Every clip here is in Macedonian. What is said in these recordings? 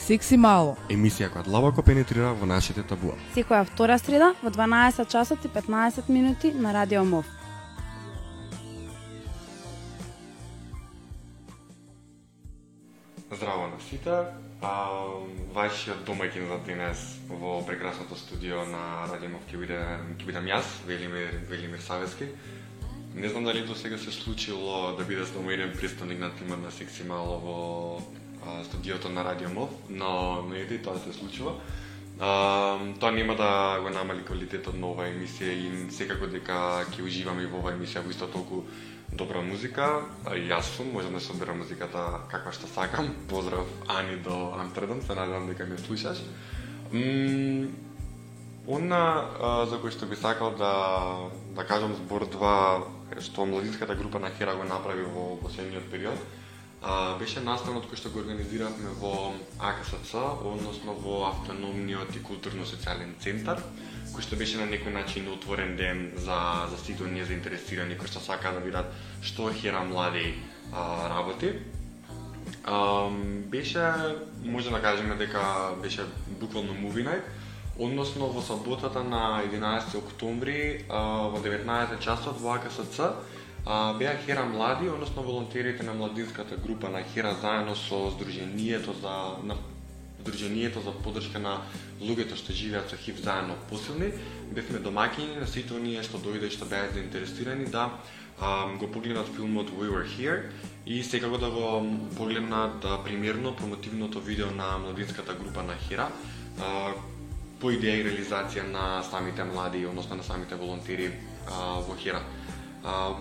Секси мало. Емисија која длабоко пенетрира во нашите табуа. Секоја втора среда во 12 часот и 15 минути на Радио МОВ. Здраво на сите. А, вашиот домаќин за денес во прекрасното студио на Радио МОВ ќе биде ќе бидам јас, Велимир Велимир Савески. Не знам дали до сега се случило да биде домаќин представник на тимот на Секси Мало во а, студиото на Радио МОВ, но не е тоа се случува. А, тоа нема да го намали квалитетот на оваа емисија и секако дека ќе уживаме и во оваа емисија во исто толку добра музика. Јас сум, можам да соберам музиката каква што сакам. Поздрав Ани до Амстердам, се надевам дека ме слушаш. М Она за кој што би сакал да да кажам збор два што младинската група на Хера го направи во последниот период а, беше настанот кој што го организиравме во АКСЦ, односно во автономниот и културно-социјален центар, кој што беше на некој начин отворен ден за за сите оние заинтересирани кои што сака да видат што Хера млади а, работи. А, беше, може да кажеме дека беше буквално movie night, односно во саботата на 11 октомври а, во 19 часот во АКСЦ а, беа Хера млади, односно волонтерите на младинската група на Хера заедно со Сдруженијето за на Сдруженијето за поддршка на луѓето што живеат со ХИВ заедно посилни, бевме домакини на сите оние што дојде и што беа заинтересирани да а, го погледнат филмот We Were Here и секако да го погледнат а, примерно промотивното видео на младинската група на Хера, а, по идеја и реализација на самите млади, односно на самите волонтери а, во Хера. А,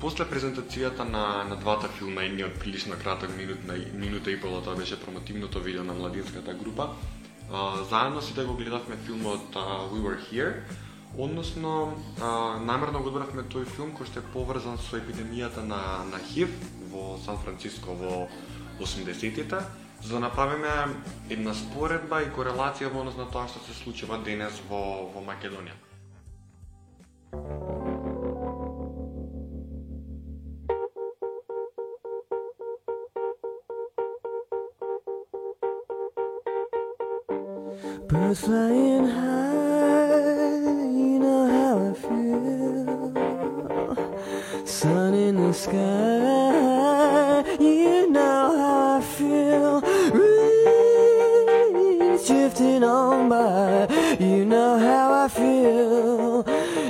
После презентацијата на, на двата филма, едниот прилично краток минут, на, минута и пола, тоа беше промотивното видео на младинската група, а, заедно сите го гледавме филмот а, We Were Here, односно а, намерно го одбравме тој филм кој што е поврзан со епидемијата на, на ХИВ во Сан Франциско во 80-тите, за да направиме една споредба и корелација во однос на тоа што се случува денес во, во Македонија. Birds flying high, you know how I feel. Sun in the sky, you know how I feel. Breeze drifting on by, you know how I feel.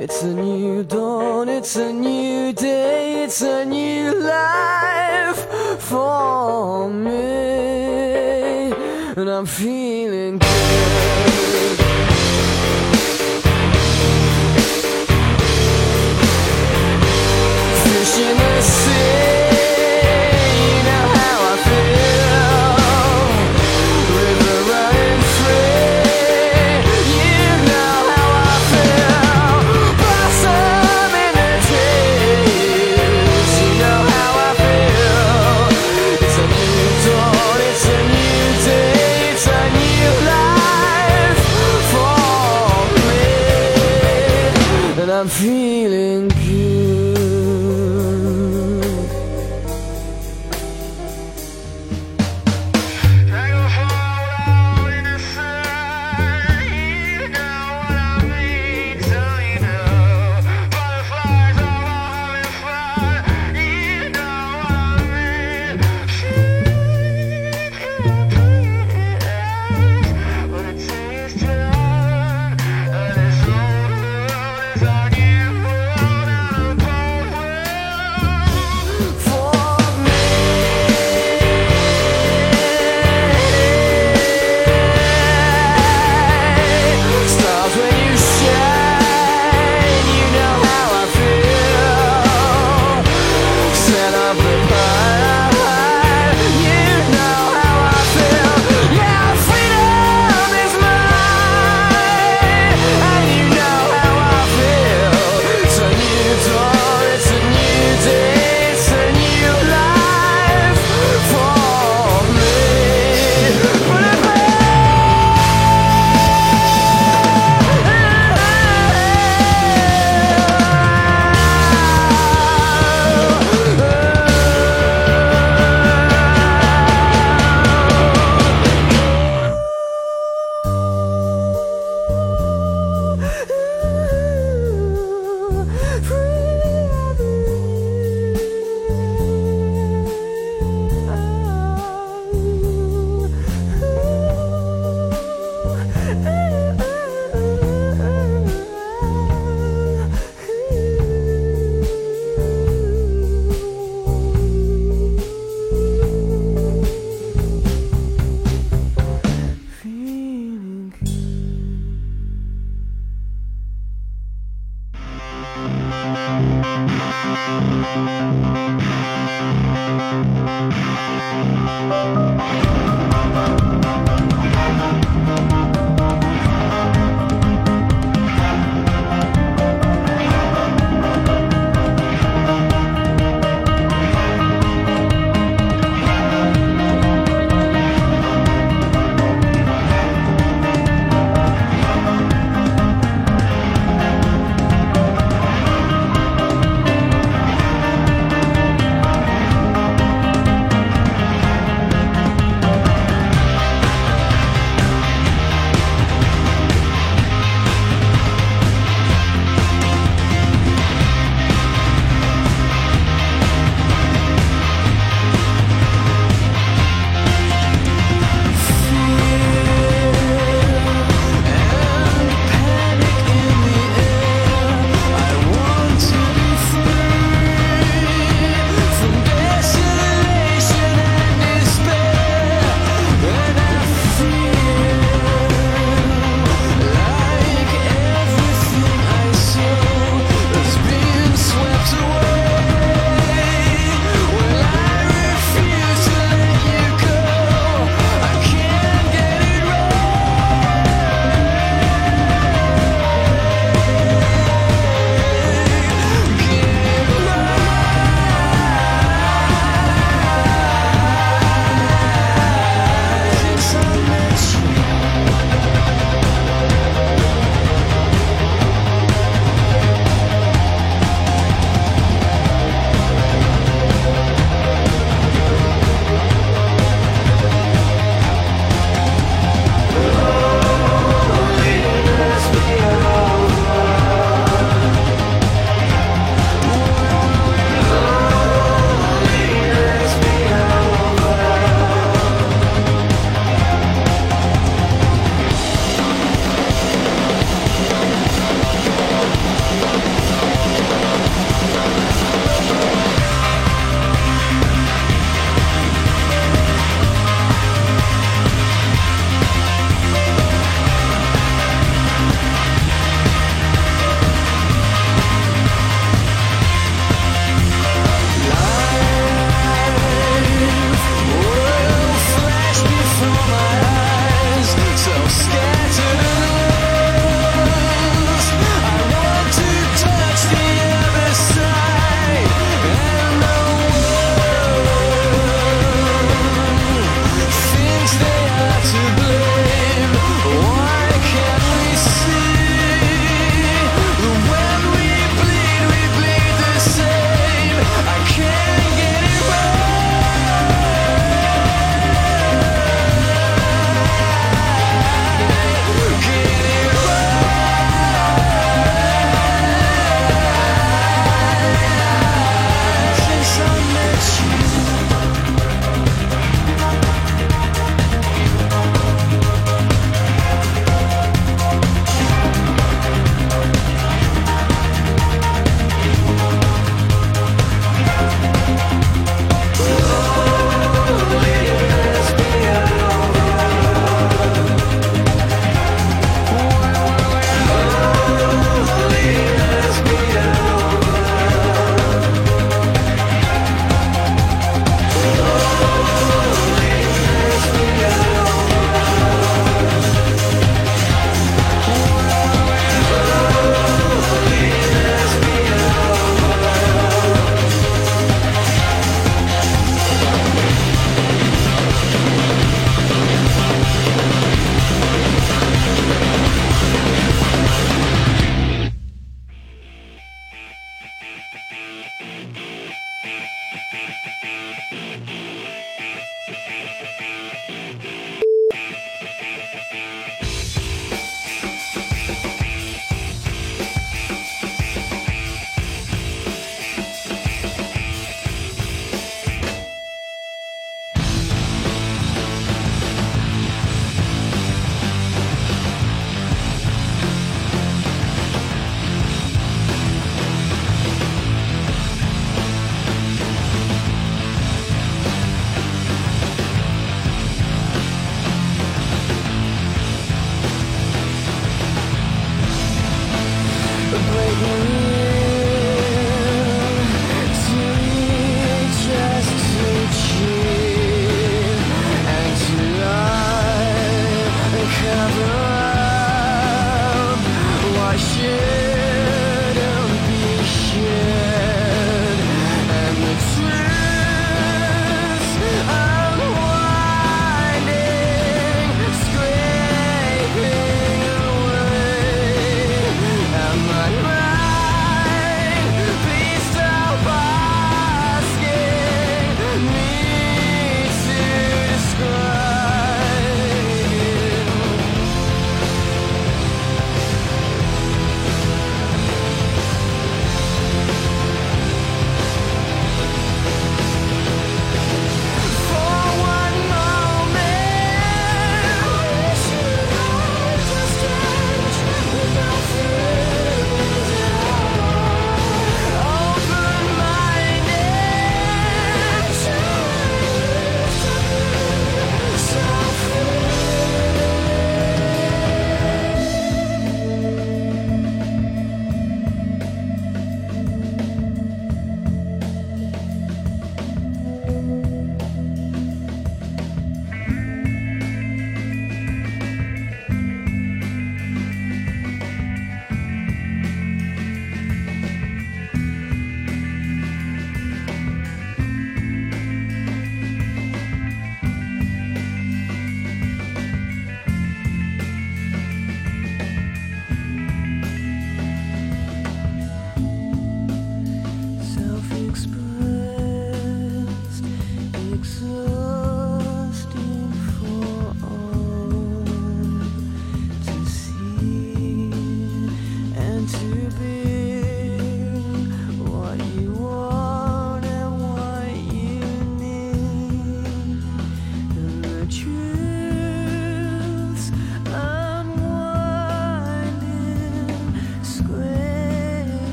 It's a new dawn, it's a new day, it's a new life for me. And I'm feeling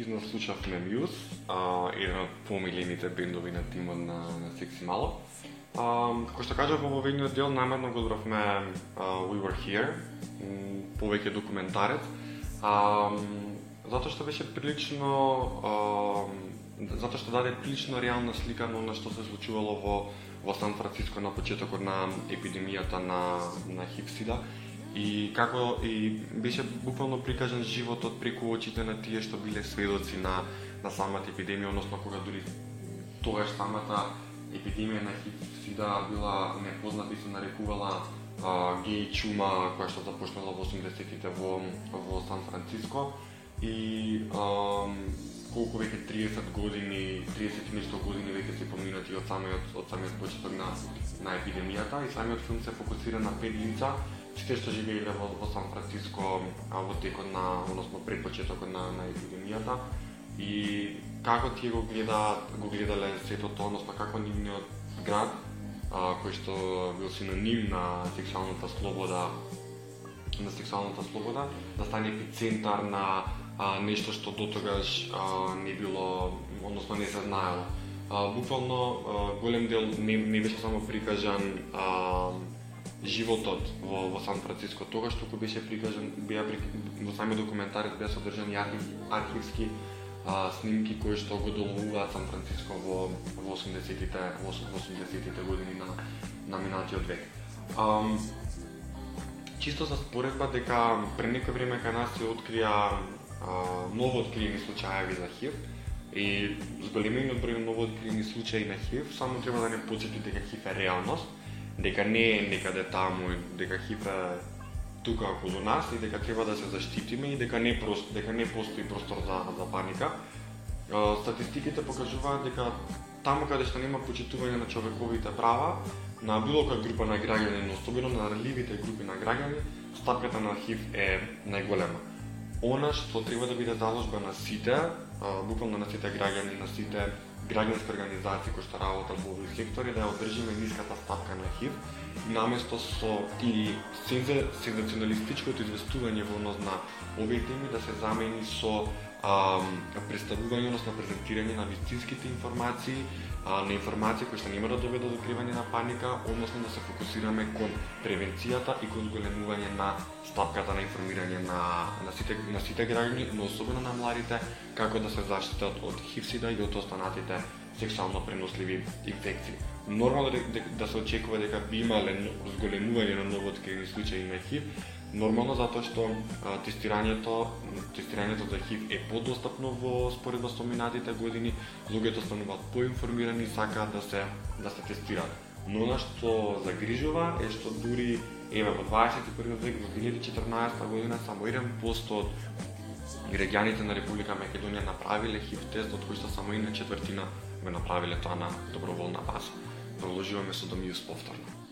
прецизно слушавме Мјуз, а, еден од помилените бендови на тимот на, на Секси Мало. А, како што кажав во овојниот дел, намерно го одбравме We Were Here, повеќе документарец, а, затоа што беше прилично а, затоа што даде прилично реална слика на она што се случувало во во Сан Франциско на почетокот на епидемијата на на хипсида и како и беше буквално прикажан животот преку очите на тие што биле сведоци на на самата епидемија, односно кога дури тогаш самата епидемија на хипсида била непозната и се нарекувала а, геј чума која што започнала во 80-тите во во Сан Франциско. И а, колку веќе 30 години, 30 нешто години веќе се поминати од самиот од самиот почеток на на епидемијата и самиот филм се фокусира на пет лица, сите што живееле во, во Сан Франциско а, во текот на, односно пред почетокот на, на епидемијата и како тие го гледаат, го гледале сето тоа, односно како нивниот град, а, кој што бил синоним на сексуалната слобода, на сексуалната слобода, да стане епицентар на а, нешто што дотогаш а, не било, односно не се знаело. А, буквално а, голем дел не, не беше само прикажан а, животот во, во Сан Франциско тогаш, туку беше прикажан, беа при, во самиот документарец беа содржани архив, архивски а, снимки кои што го доловуваат Сан Франциско во, во 80-тите во 80-тите години на на минатиот век. А, чисто за споредба дека пред некој време кај нас се открија а, ново откриени случаеви за ХИВ и зголемениот број ново откриени случаи на ХИВ само треба да не подсети дека ХИВ е реалност, дека не е некаде таму, дека ХИВ тука околу нас и дека треба да се заштитиме и дека не прост, дека не постои простор за за паника. Статистиките покажуваат дека таму каде што нема почитување на човековите права, на било која група на граѓани, но особено на реливите групи на граѓани, стапката на ХИВ е најголема. Она што треба да биде заложба на сите, буквално на сите граѓани, на сите граѓански организации кои што работат во овој сектор е да ја одржиме ниската стапка на ХИВ, наместо со и сензационалистичкото известување во однос на овие теми да се замени со а, представување, односно презентирање на вистинските информации, а, на информации кои што нема да доведе до кривање на паника, односно да се фокусираме кон превенцијата и кон зголемување на стапката на информирање на, на сите на сите граѓани, но особено на младите, како да се заштитат од хивсида и од останатите сексуално преносливи инфекции. Нормално да, да, да се очекува дека би имале зголемување на новооткривени случаи на ХИВ, нормално затоа што а, тестирањето тестирањето за ХИВ е подостапно во споредба со минатите години, луѓето стануваат поинформирани и сакаат да се да се тестираат. Но она што загрижува е што дури еве во 21 век во 2014 година само 1% од граѓаните на Република Македонија направиле ХИВ тест, од кои што само една четвртина го направиле тоа на доброволна база. Продолжуваме со Домиус повторно.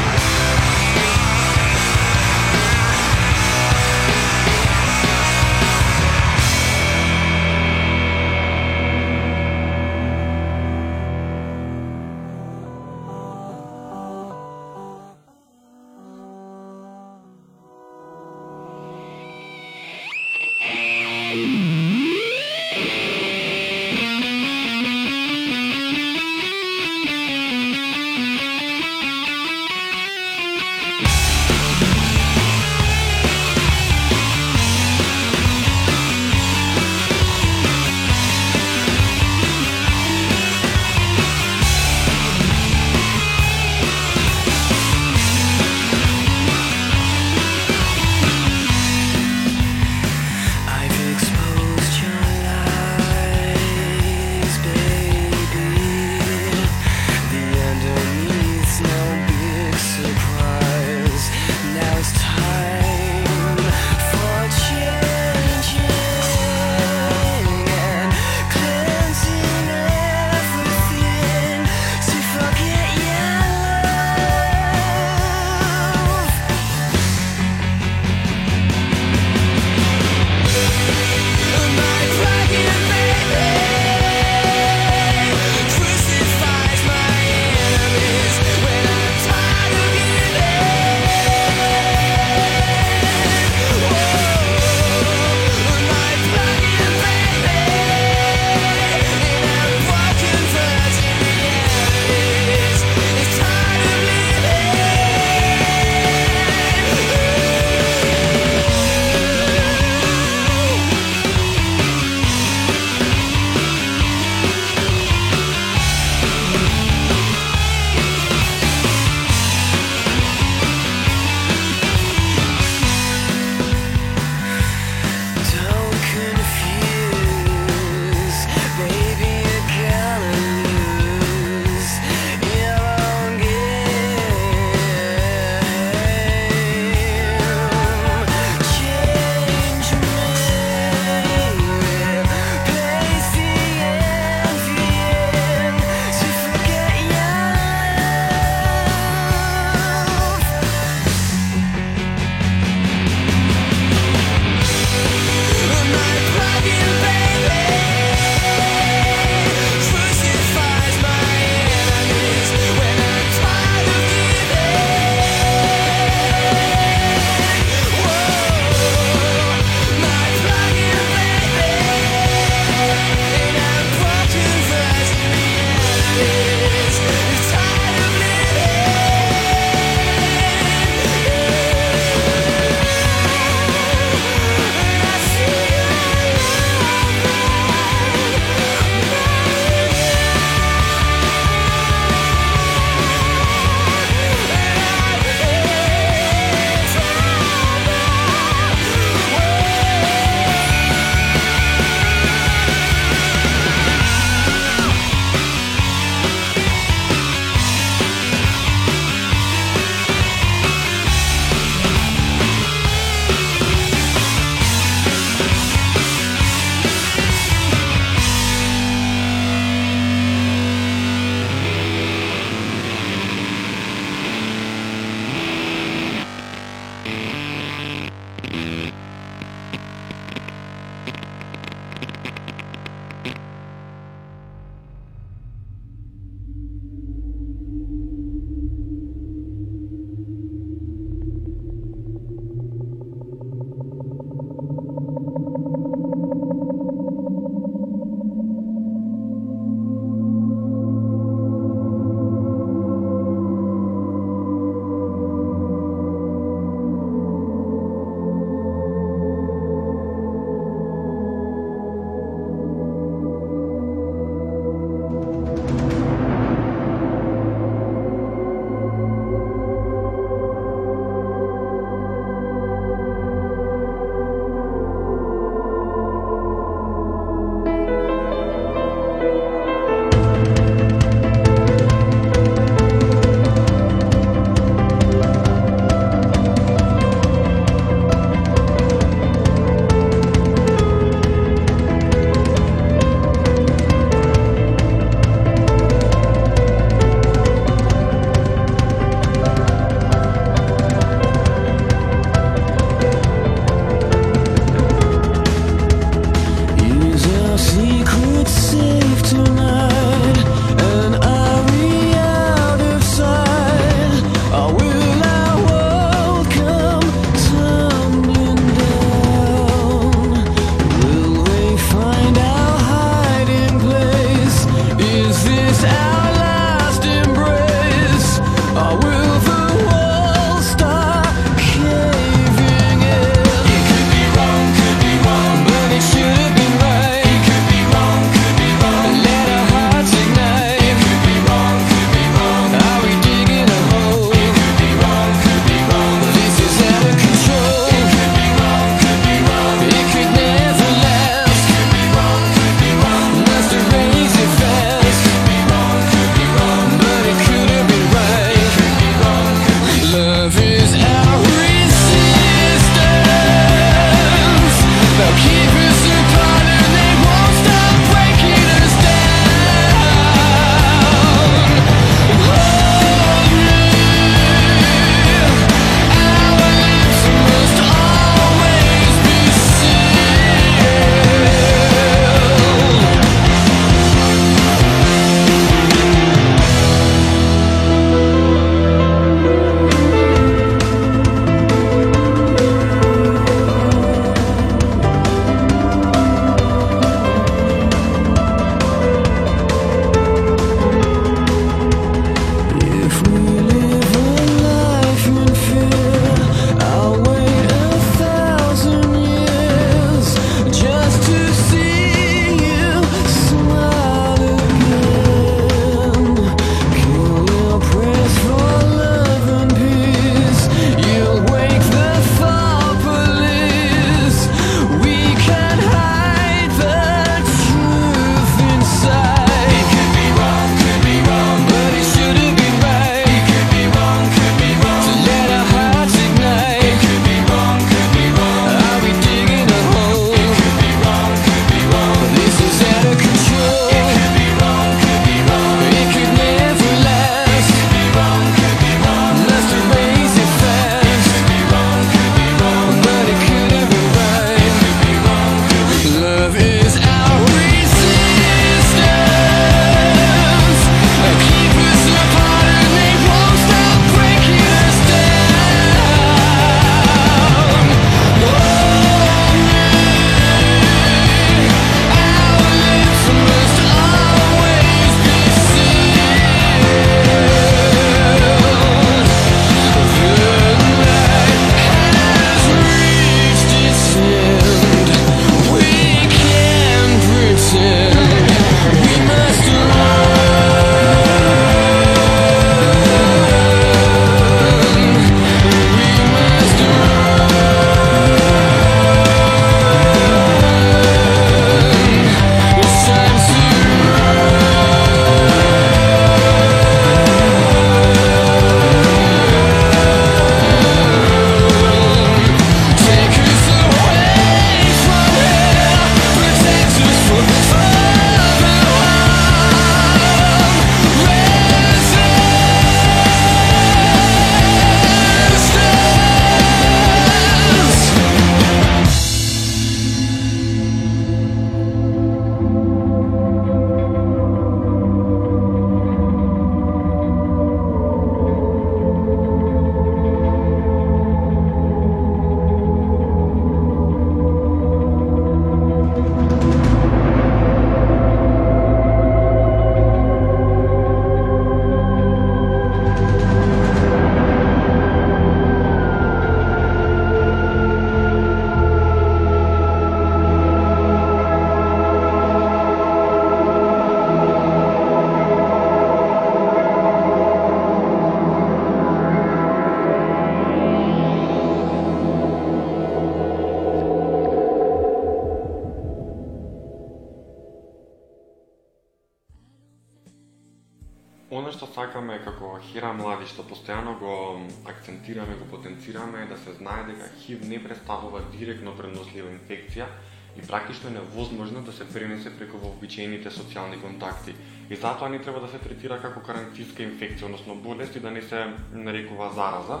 Пренослива и практично е невозможно да се пренесе преку вообичаените социјални контакти. И затоа не треба да се третира како карантинска инфекција, односно болест и да не се нарекува зараза.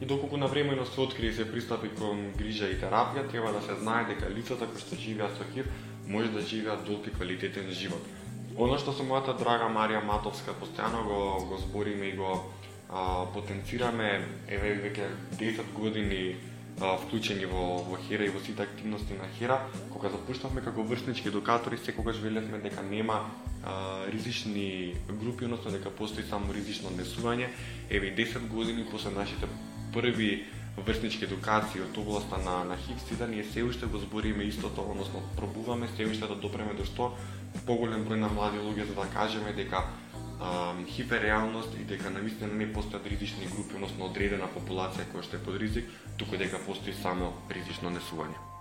И доколку навремено се открие и се пристапи кон грижа и терапија, треба да се знае дека лицата кои што живеат со ХИВ може да живеат долг и квалитетен живот. Оно што со мојата драга Марија Матовска постојано го, го збориме и го а, потенцираме, еве веќе 10 години вклучени во, во Хера и во сите активности на Хера, кога запуштавме како врснички едукатори, секогаш велевме дека нема а, ризични групи, односно дека постои само ризично однесување. Еве 10 години после нашите први врснички едукации од областа на, на ХИВ, сида ние се уште го збориме истото, односно пробуваме се уште да допреме до што поголем број на млади луѓе за да кажеме дека хиперреалност ХИВ и дека навистина не постојат ризични групи, односно одредена популација која што е под ризик, туку дека постои само ризично несување.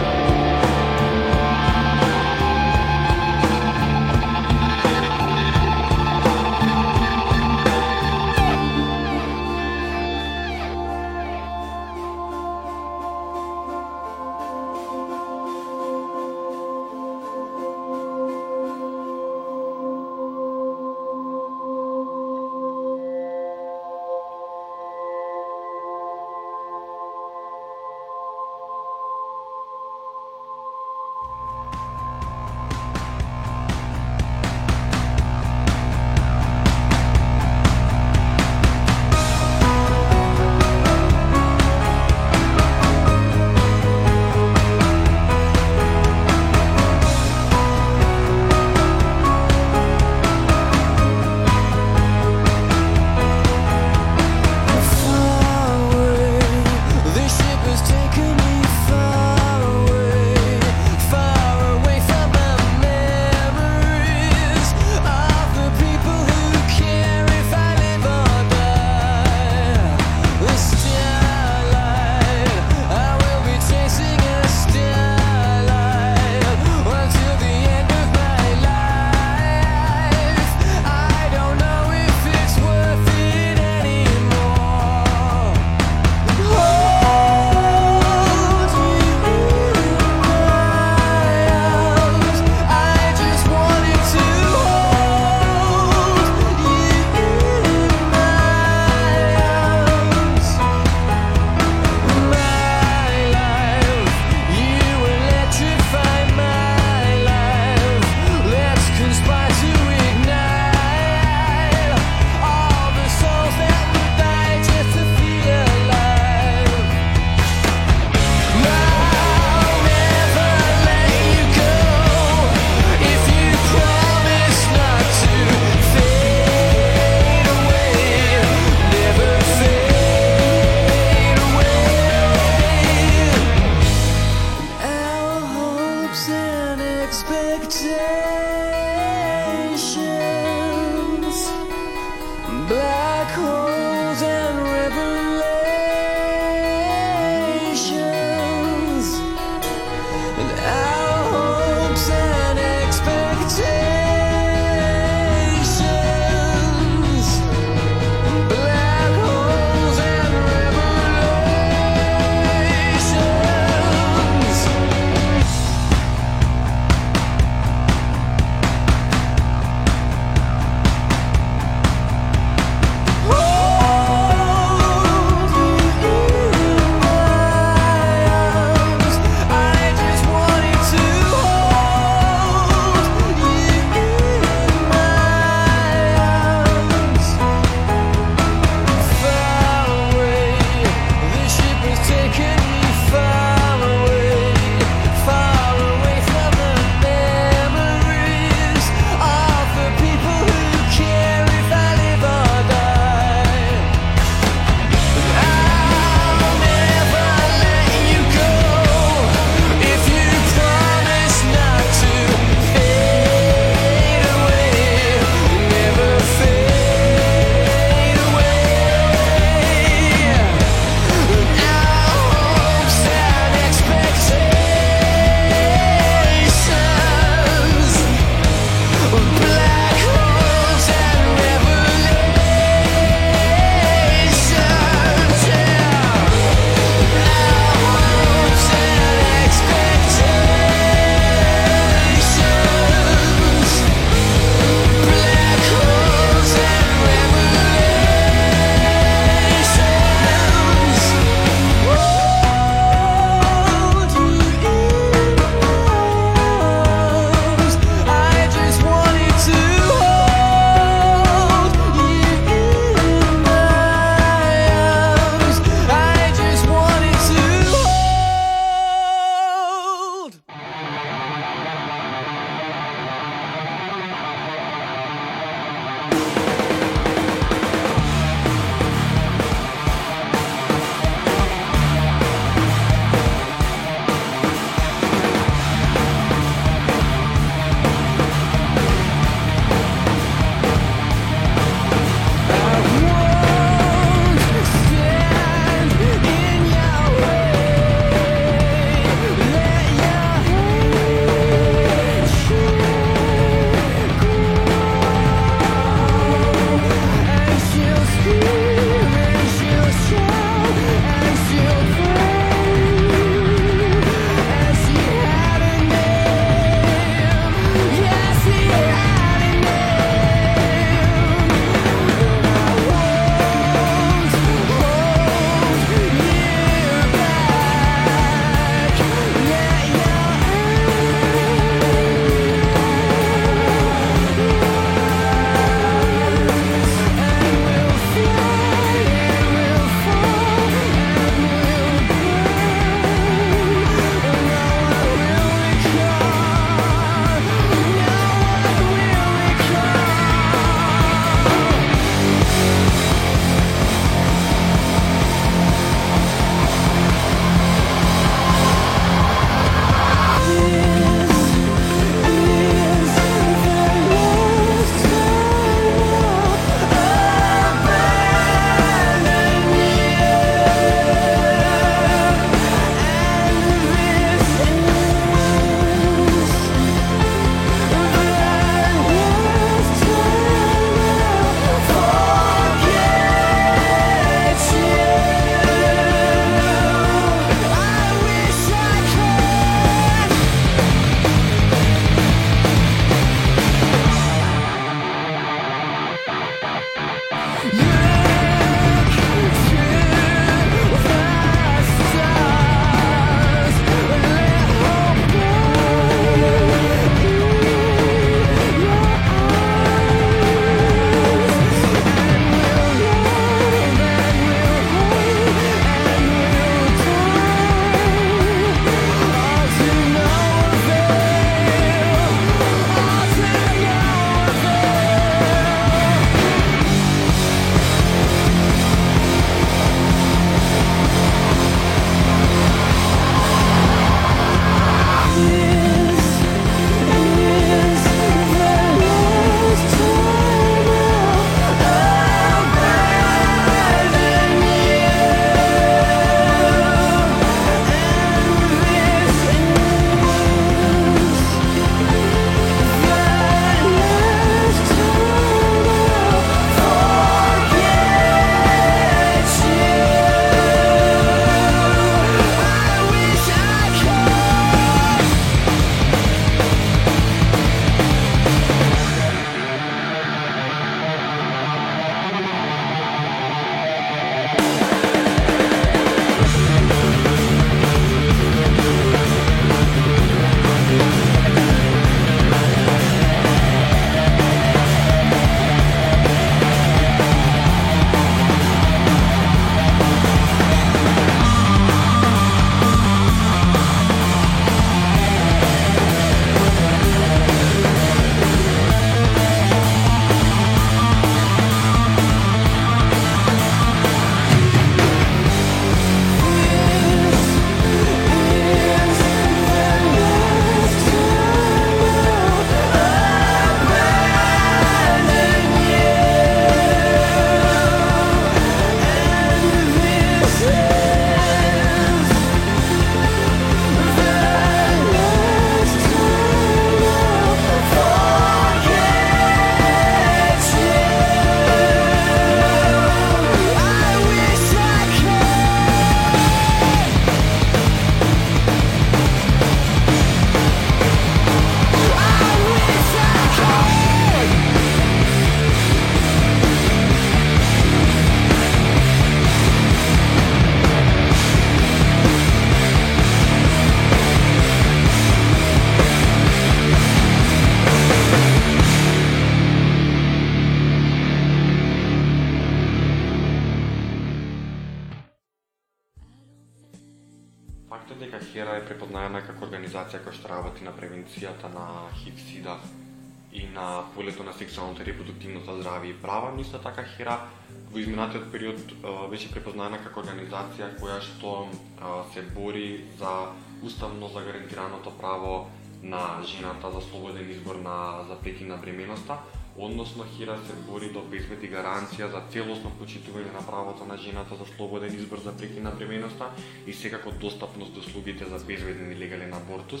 Жената за слободен избор на за прекин на бременоста, односно Хира се бори да обезбеди гаранција за целосно почитување на правото на жената за слободен избор за прекин на бременоста и секако достапност до услугите за безбеден и легален абортус,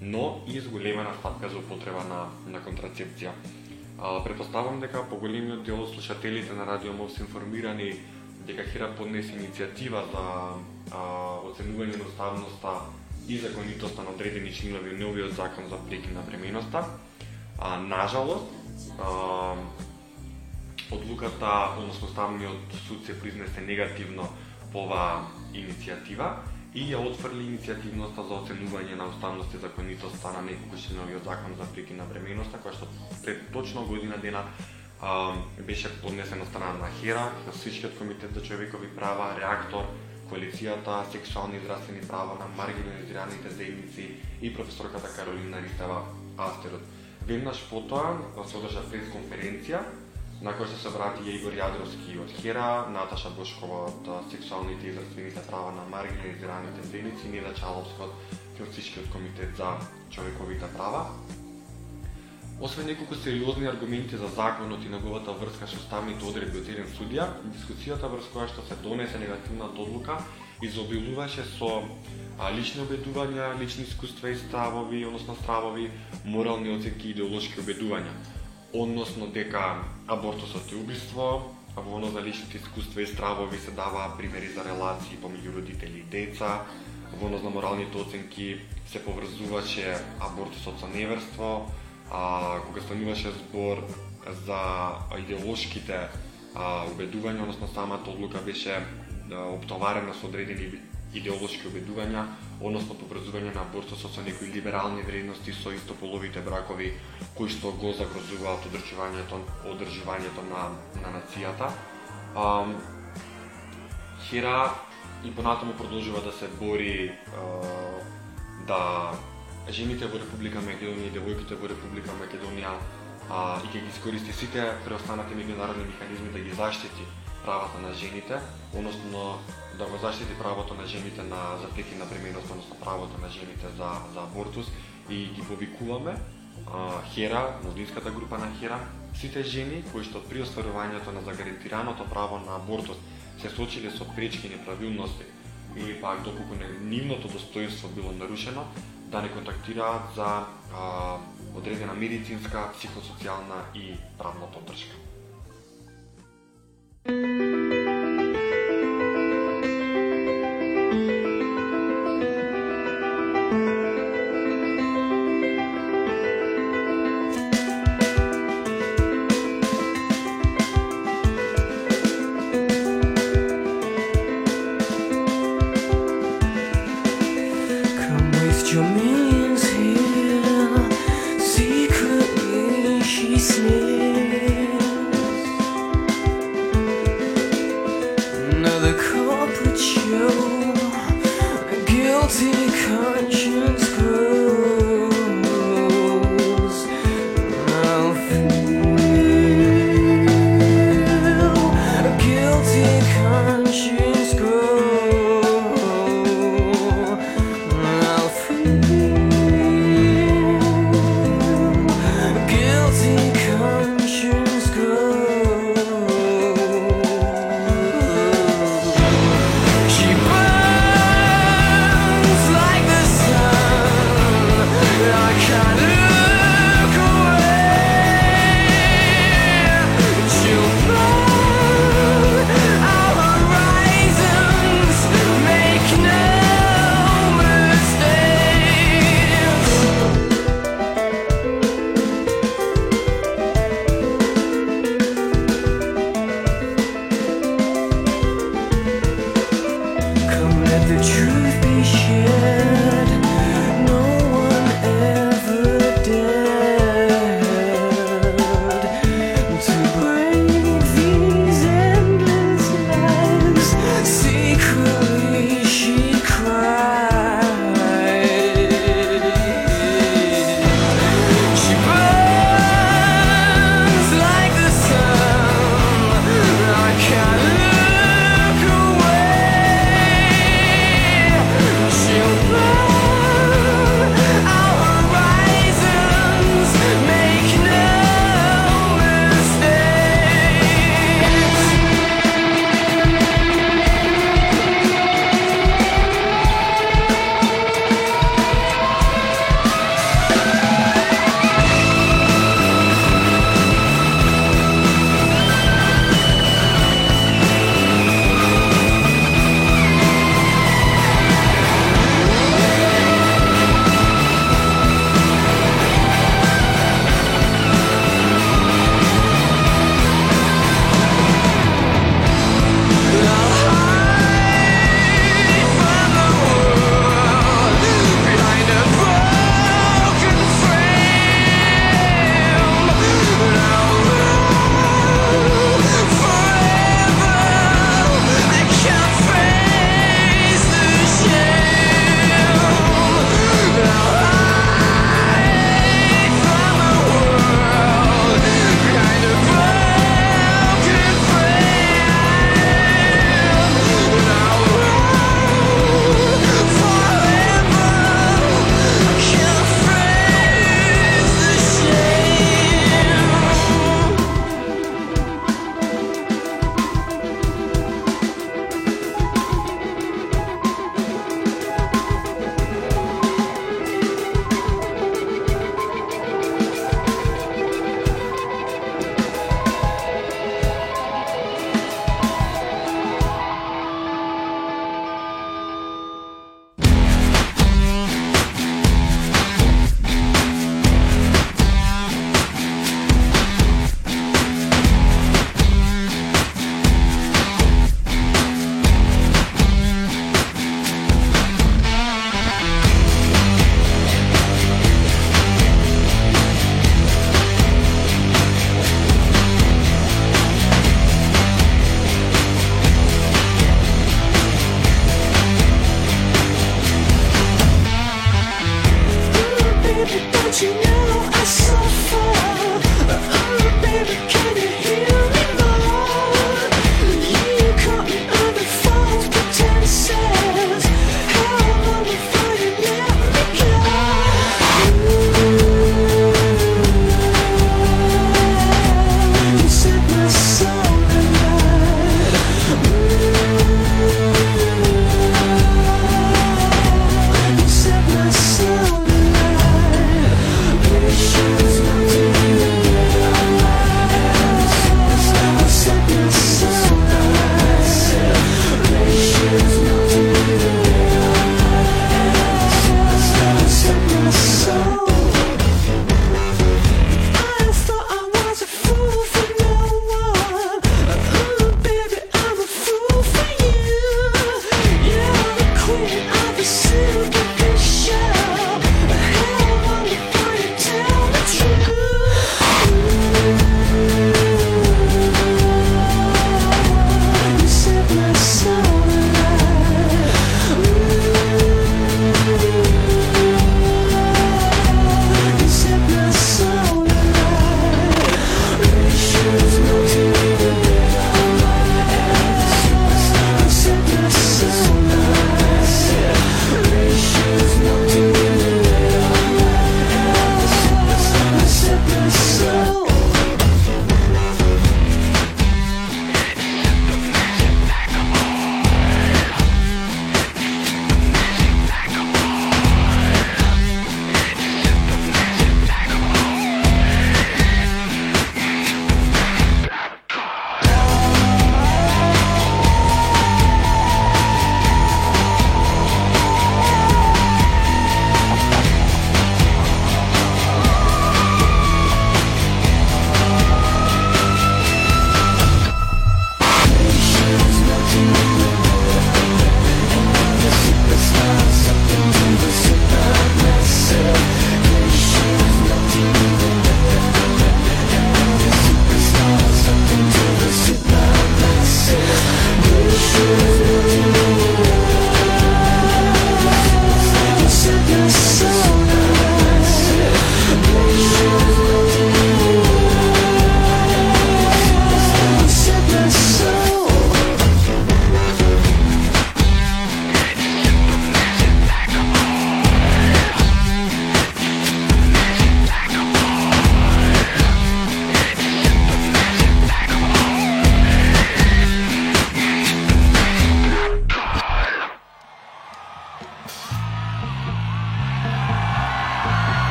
но и зголемена стапка за употреба на, на контрацепција. А, предпоставам дека поголемиот дел од слушателите на Радио Мов се информирани дека Хира поднесе иницијатива за а, оценување на уставноста и законитоста на одредени членови од новиот закон за прекин на бременоста. А, нажалост, а, одлуката, односно ставниот суд се признесе негативно по оваа иницијатива и ја отфрли иницијативноста за оценување на уставност и законитоста на неколку членови од закон за прекин на бременоста, која што пред точно година дена а, беше поднесена од страна на ХЕРА, на Сичкиот комитет за човекови права, Реактор, коалицијата Сексуални и здравствени права на маргинализираните заедници и професорката Каролина Ристева Астерот. Веднаш потоа се одржа пресконференција на која се собрати Егор Јадровски од ХЕРА, Наташа Бошкова од Сексуалните и здравствените права на маргинализираните заедници, Неда Чаловска од Филцишкиот комитет за човековите права. Освен неколку сериозни аргументи за законот и неговата врска со ставните одредби од еден судија, дискусијата врз која што се донесе негативната одлука изобилуваше со а, лични обедувања, лични искуства и ставови, односно стравови, морални оценки и идеолошки обедувања. Односно дека абортусот е убиство, а во оно за личните искуства и стравови се даваа примери за релации помеѓу родители и деца, во оно за моралните оценки се поврзуваше абортусот со неверство, а, кога стануваше збор за идеолошките а, убедувања, односно самата одлука беше обтоварена оптоварена со одредени идеолошки убедувања, односно поврзување на абортусот со некои либерални вредности со истополовите бракови кои што го загрозуваат одржувањето одржувањето на на нацијата. А, Хера и понатаму продолжува да се бори а, да жените во Република Македонија и девојките во Република Македонија а, и ќе ги искористи сите преостанати меѓународни механизми да ги заштити правата на жените, односно да го заштити правото на жените на за на бременост, односно правото на жените за за абортус. И ги повикуваме а, Хера, младинската група на Хера, сите жени кои што при остварувањето на загарантираното право на абортус се соочиле со пречки неправилности или пак доколку нивното достоинство било нарушено, да не контактираат за а, одредена медицинска, психосоцијална и правна поддршка.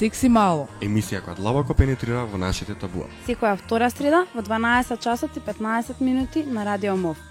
секси мало. Емисија која длабоко пенетрира во нашите табуа. Секоја втора среда во 12 часот и 15 минути на Радио МОВ.